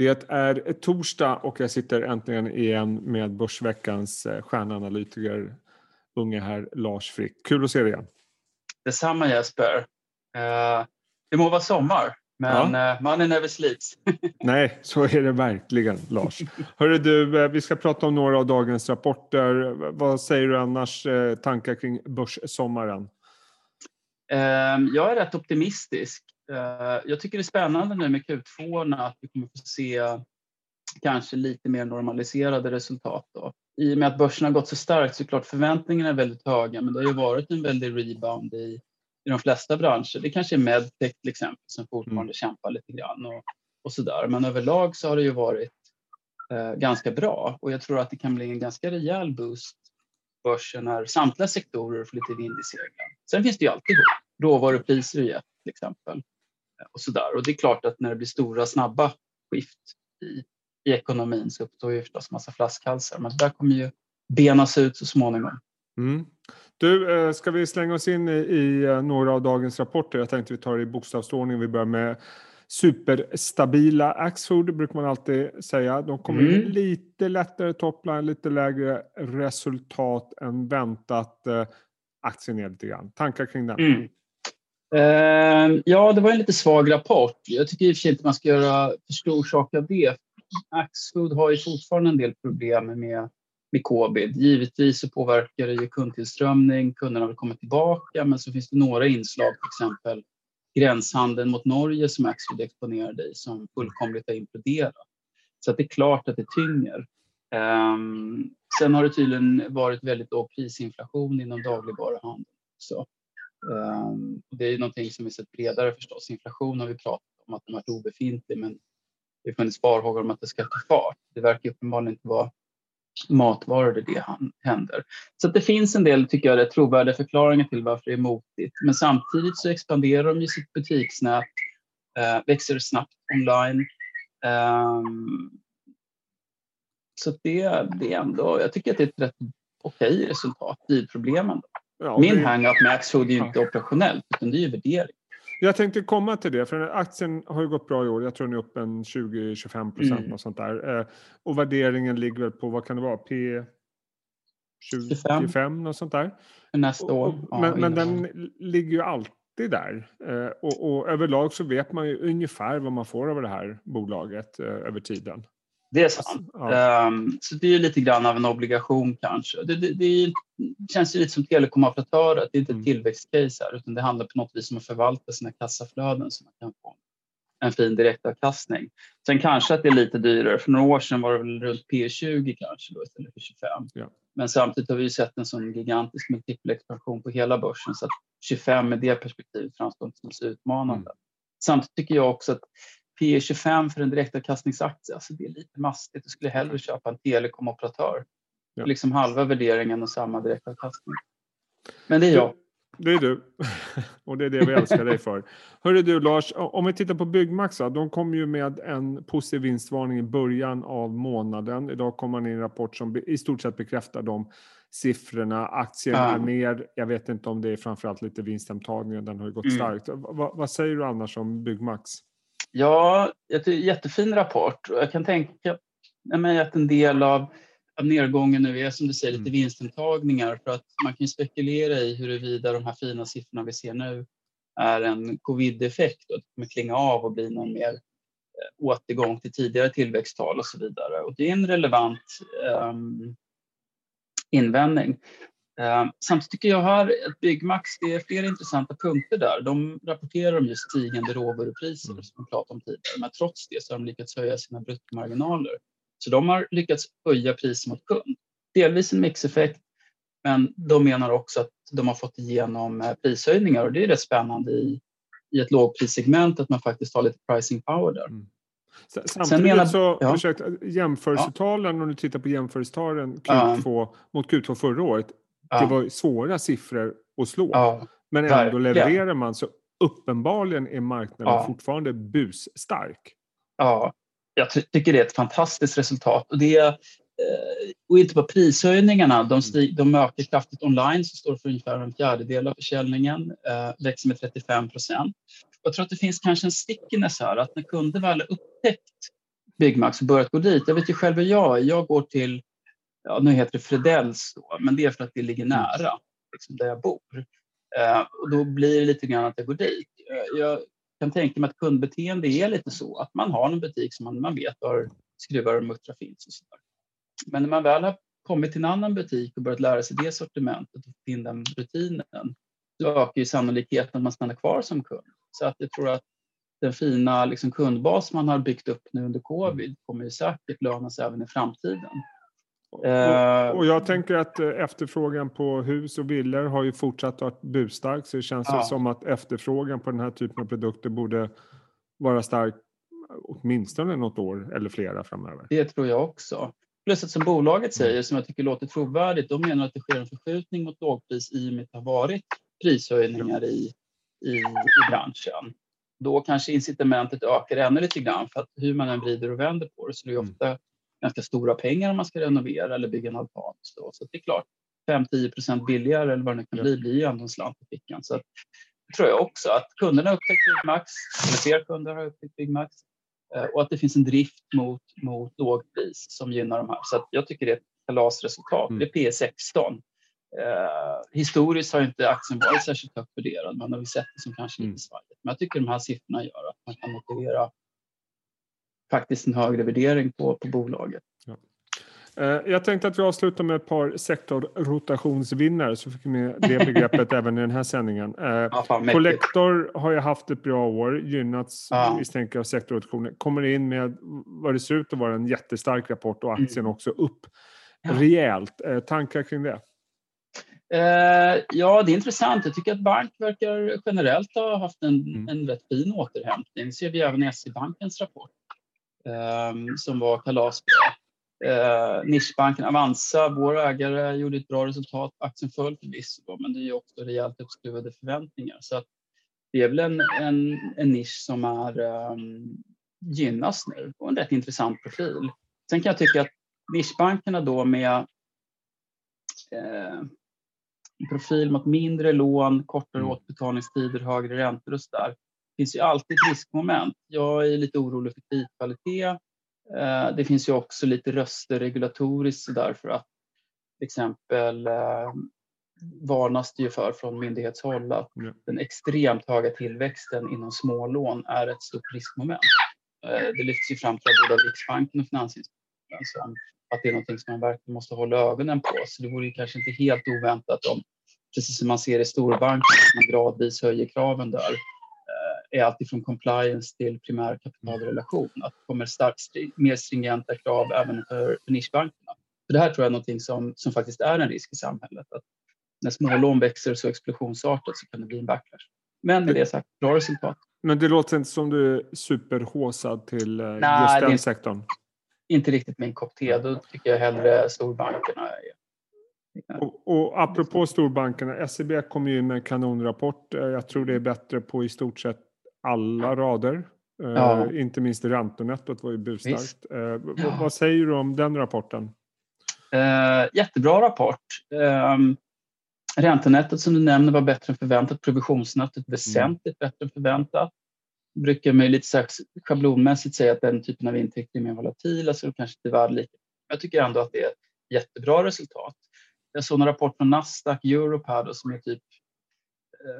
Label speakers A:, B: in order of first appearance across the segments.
A: Det är torsdag och jag sitter äntligen igen med Börsveckans eh, stjärnanalytiker, unge herr Lars Frick. Kul att se dig igen.
B: Detsamma Jesper. Uh, det må vara sommar, men ja. uh, mannen är väl slits.
A: Nej, så är det verkligen Lars. Hörru du, vi ska prata om några av dagens rapporter. Vad säger du annars tankar kring börssommaren?
B: Uh, jag är rätt optimistisk. Eh, jag tycker det är spännande nu med Q2 att vi kommer få se kanske lite mer normaliserade resultat. Då. I och med att börsen har gått så starkt så är klart förväntningarna är väldigt höga men det har ju varit en väldig rebound i, i de flesta branscher. Det kanske är medtech till exempel som fortfarande mm. kämpar lite grann och, och sådär. Men överlag så har det ju varit eh, ganska bra och jag tror att det kan bli en ganska rejäl boost börsen när samtliga sektorer får lite vind i seglen. Sen finns det ju alltid råvarupriser i till exempel och sådär. Och det är klart att när det blir stora snabba skift i, i ekonomin så uppstår ju förstås massa flaskhalsar. Men det där kommer ju benas ut så småningom.
A: Mm. Du, eh, ska vi slänga oss in i, i, eh, några av dagens rapporter? Jag tänkte vi tar det i bokstavsordning. Vi börjar med superstabila Axfood brukar man alltid säga. De kommer mm. lite lättare topline, lite lägre resultat än väntat. Eh, aktien ner lite grann. Tankar kring den? Mm.
B: Ehm, ja, det var en lite svag rapport. Jag tycker i och för sig inte man ska göra för stor sak av det. Axfood har ju fortfarande en del problem med, med covid. Givetvis så påverkar det ju kundtillströmning, kunderna vill komma tillbaka, men så finns det några inslag, till exempel gränshandeln mot Norge som Axfood exponerade i, som fullkomligt har imploderat. Så att det är klart att det tynger. Um, sen har det tydligen varit väldigt låg prisinflation inom dagligvaruhandeln. Så Ehm, det är någonting som vi sett bredare förstås. Inflation har vi pratat om att den varit obefintlig men det funnits farhågor om att det ska ta fart. Det verkar uppenbarligen inte vara matvaror där det händer. Så det finns en del, tycker jag, trovärdiga förklaringar till varför det är motigt. Men samtidigt så expanderar de ju sitt butiksnät, eh, växer snabbt online. Ehm, så det, det är ändå, jag tycker att det är ett rätt okej resultat i problemen. Då. Ja, Min det... hang-up med Axfood är ju inte operationellt utan det är ju värdering.
A: Jag tänkte komma till det, för aktien har ju gått bra i år. Jag tror den är upp en 20-25 procent mm. och sånt där. Eh, och värderingen ligger väl på, vad kan det vara, P 25, 25 och sånt där.
B: Nästa år.
A: Och, men, men den ligger ju alltid där. Eh, och, och överlag så vet man ju ungefär vad man får av det här bolaget eh, över tiden.
B: Det är sant. Ja. Um, så det är lite grann av en obligation kanske. Det, det, det känns lite som telekomoperatörer, det är inte ett mm. tillväxtcase här utan det handlar på något vis om att förvalta sina kassaflöden så man kan få en fin direktavkastning. Sen kanske att det är lite dyrare. För några år sedan var det väl runt P20 kanske då istället för 25. Ja. Men samtidigt har vi sett en sån gigantisk multipelexpansion på hela börsen så att 25 med det perspektivet framstår inte som så utmanande. Mm. Samtidigt tycker jag också att P 25 för en direktavkastningsaktie, alltså det är lite mastigt. Jag skulle hellre köpa en telekomoperatör. Ja. Liksom halva värderingen och samma direktavkastning. Men det är jag.
A: Det är du. Och det är det vi älskar dig för. Hörru du Lars, om vi tittar på Byggmax, de kom ju med en positiv vinstvarning i början av månaden. Idag kommer man in en rapport som i stort sett bekräftar de siffrorna. Aktien är ner. Jag vet inte om det är framförallt lite vinsthemtagningen. Den har ju gått mm. starkt. Va, vad säger du annars om Byggmax?
B: Ja, jättefin rapport. Jag kan tänka mig att en del av, av nedgången nu är som du säger lite mm. vinstintagningar för att man kan spekulera i huruvida de här fina siffrorna vi ser nu är en covid-effekt och att det kommer klinga av och bli någon mer eh, återgång till tidigare tillväxttal och så vidare. Och det är en relevant um, invändning. Eh, samtidigt tycker jag här att Byggmax, det är flera intressanta punkter där. De rapporterar om just stigande råvarupriser mm. som vi pratade om tidigare, men trots det så har de lyckats höja sina bruttomarginaler. Så de har lyckats höja priset mot kund. Delvis en mixeffekt, men de menar också att de har fått igenom eh, prishöjningar och det är rätt spännande i, i ett lågprissegment att man faktiskt har lite pricing power där. Mm.
A: Samtidigt menar, så, ja. försökt, jämförelsetalen, ja. om du tittar på jämförelsetalen Q2 ja. mot Q2 förra året, det var svåra siffror att slå. Ja, men ändå verkligen. levererar man så uppenbarligen är marknaden ja. fortfarande busstark.
B: Ja, jag ty tycker det är ett fantastiskt resultat. Och, det är, eh, och inte bara prishöjningarna, de, mm. stig, de ökar kraftigt online som står för ungefär en fjärdedel av försäljningen, eh, växer med 35 procent. Jag tror att det finns kanske en stickiness här att när kunder väl har upptäckt Byggmax och börjat gå dit. Jag vet ju själv hur jag är. Jag går till, ja, nu heter det Fredells då, men det är för att det ligger nära liksom, där jag bor. Eh, och då blir det lite grann att jag går dit. Eh, jag kan tänka mig att kundbeteende är lite så att man har en butik som man, man vet var skruvar och muttrar finns. Och så där. Men när man väl har kommit till en annan butik och börjat lära sig det sortimentet och in den rutinen, då ökar ju sannolikheten att man stannar kvar som kund. Så att jag tror att den fina liksom, kundbas man har byggt upp nu under covid kommer ju säkert löna sig även i framtiden.
A: Och, och jag tänker att eh, efterfrågan på hus och villor har ju fortsatt att vara busstark så det känns ja. som att efterfrågan på den här typen av produkter borde vara stark åtminstone något år eller flera framöver.
B: Det tror jag också. Plus att som bolaget säger, som jag tycker låter trovärdigt, de menar att det sker en förskjutning mot lågpris i och med att det har varit prishöjningar i, i, i branschen. Då kanske incitamentet ökar ännu lite grann för att hur man än vrider och vänder på det så det är mm. ofta ganska stora pengar om man ska renovera eller bygga en altan. Så det är klart, 5-10 procent billigare eller vad det nu kan bli blir ju ändå en slant i fickan. Så det tror jag också att kunderna har upptäckt Byggmax, eller fler kunder har upptäckt Byggmax eh, och att det finns en drift mot, mot lågpris som gynnar de här. Så jag tycker det är ett kalasresultat. Mm. Det är P16. Eh, historiskt har inte aktien varit särskilt högt värderad. Man har väl sett det som kanske mm. lite svajigt. Men jag tycker de här siffrorna gör att man kan motivera faktiskt en högre värdering på, på bolaget. Ja.
A: Eh, jag tänkte att vi avslutar med ett par sektorrotationsvinnare så fick vi med det begreppet även i den här sändningen. Eh, Collector har ju haft ett bra år, gynnats ja. misstänker av sektorrotationer. Kommer in med vad det ser ut att vara en jättestark rapport och aktien mm. också upp ja. rejält. Eh, tankar kring det?
B: ja, det är intressant. Jag tycker att bank verkar generellt ha haft en, mm. en rätt fin återhämtning. Det ser vi även i SE-bankens rapport. Ehm, som var kalasbra. Eh, nischbanken Avanza, vår ägare, gjorde ett bra resultat. Aktien föll förvisso, men det är också rejält uppskruvade förväntningar. Så att det är väl en, en, en nisch som är, um, gynnas nu och en rätt intressant profil. Sen kan jag tycka att nischbankerna då med eh, profil mot mindre lån, kortare mm. återbetalningstider, högre räntor och så där finns ju alltid ett riskmoment. Jag är lite orolig för kreditkvalitet. Eh, det finns ju också lite röster regulatoriskt därför att till exempel eh, varnas det ju för från myndighetshåll att den extremt höga tillväxten inom smålån är ett stort riskmoment. Eh, det lyfts ju fram både av Riksbanken och Finansinspektionen som att det är något som man verkligen måste hålla ögonen på. Så det vore ju kanske inte helt oväntat om, precis som man ser i storbanker, att man gradvis höjer kraven där är alltifrån compliance till primär kapitalrelation. Att det kommer starkt, mer stringenta krav även för, för nischbankerna. För det här tror jag är någonting som, som faktiskt är en risk i samhället. Att när smålån växer så explosionsartat så kan det bli en backlash. Men med det sagt, bra resultat.
A: Men det låter inte som du är superhåsad till eh, Nej, just den sektorn?
B: Inte riktigt min kopp te. Då tycker jag hellre storbankerna är
A: och, och apropå storbankerna, SEB kommer ju med en kanonrapport. Eh, jag tror det är bättre på i stort sett alla rader. Eh, ja. Uh, inte minst räntonettot var ju busstarkt. Uh, ja. Vad säger du om den rapporten?
B: Uh, jättebra rapport. Uh, räntenettot som du nämner var bättre än förväntat. Provisionsnettot mm. väsentligt mm. bättre än förväntat. brukar man lite schablonmässigt säga att den typen av intäkter är mer volatila så det kanske inte är värd lika. Jag tycker ändå att det är ett jättebra resultat. Jag såg en rapport från Nasdaq Europe här då, som är typ Eh,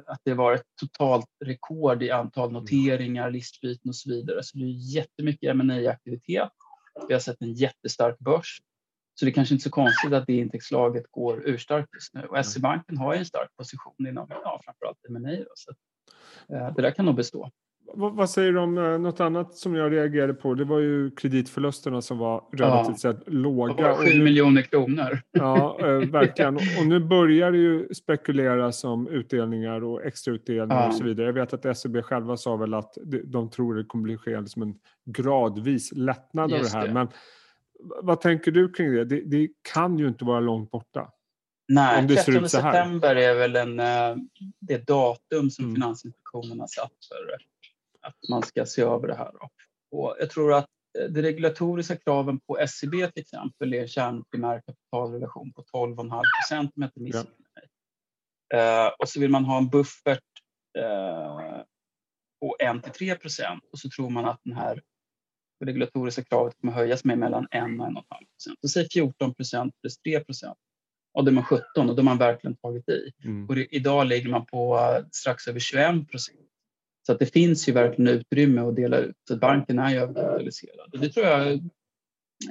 B: att det var ett totalt rekord i antal mm. noteringar, listbyten och så vidare. Så det är jättemycket ma aktivitet Vi har sett en jättestark börs. Så det är kanske inte så konstigt att det intäktslaget går urstarkt just nu. Och SE-banken har ju en stark position inom ja, framförallt M&A. Så eh, det där kan nog bestå.
A: Vad, säger du om eh, något annat som jag reagerade på? Det var ju kreditförlusterna som var relativt ja. sett låga.
B: 7 miljoner kronor.
A: Ja, eh, verkligen. Och nu börjar det ju spekuleras om utdelningar och extrautdelningar ja. och så vidare. Jag vet att SEB själva sa väl att de tror det kommer bli ske som en gradvis lättnad Just av det här. Det. Men vad tänker du kring det? det? det? kan ju inte vara långt borta.
B: Nej, om det 13 september är väl en, eh, det datum som mm. Finansinspektionen har satt för att man ska se över det här. Då. Och jag tror att eh, de regulatoriska kraven på SCB till exempel är kärnprimär kapitalrelation på 12,5 procent om jag inte missminner mig. Ja. Uh, och så vill man ha en buffert uh, på 1 till 3 procent och så tror man att den här regulatoriska kravet kommer höjas med mellan 1 och 1,5 procent. Så säg 14 procent plus 3 procent. Och då är man 17 och då har man verkligen tagit i.
A: Mm.
B: Och det, idag ligger man på strax över 21 procent. Så att det finns ju verkligen utrymme att dela ut. Så banken är ju överkapitaliserad. Det tror jag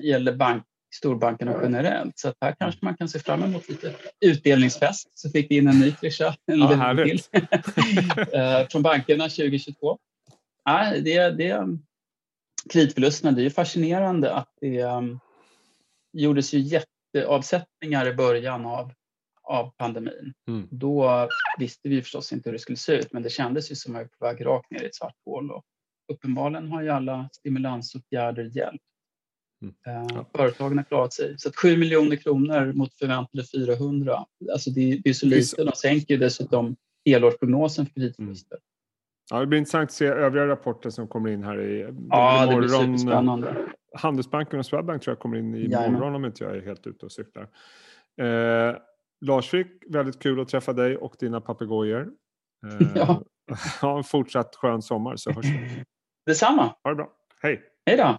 B: gäller bank, storbankerna generellt. Så att här kanske man kan se fram emot lite utdelningsfest. Så fick vi in en ny klyscha. En
A: Ja,
B: till. Eh, från bankerna 2022. Ja, det, det, kreditförlusterna, det är ju fascinerande att det um, gjordes ju jätteavsättningar i början av, av pandemin.
A: Mm.
B: Då visste vi förstås inte hur det skulle se ut men det kändes ju som att vi var på väg rakt ner i ett svart hål. Och uppenbarligen har ju alla stimulansåtgärder hjälpt.
A: Mm.
B: Eh,
A: Ja.
B: Företagen har klarat sig. Så att 7 miljoner kronor mot förväntade 400, alltså det, det är så
A: Det är
B: lite.
A: så-
B: De sänker ju dessutom helårsprognosen för kreditförluster.
A: Ja, det blir intressant att se övriga rapporter som kommer in här i
B: Ja, det blir superspännande.
A: Handelsbanken och Swedbank tror jag kommer in i morgon om inte jag är helt ute och cyklar. Eh, Lars Frick, väldigt kul att träffa dig och dina papegojor. Eh,
B: Ja.
A: ha en fortsatt skön sommar så hörs vi.
B: Detsamma.
A: Ha det bra. Hej!
B: Hej då!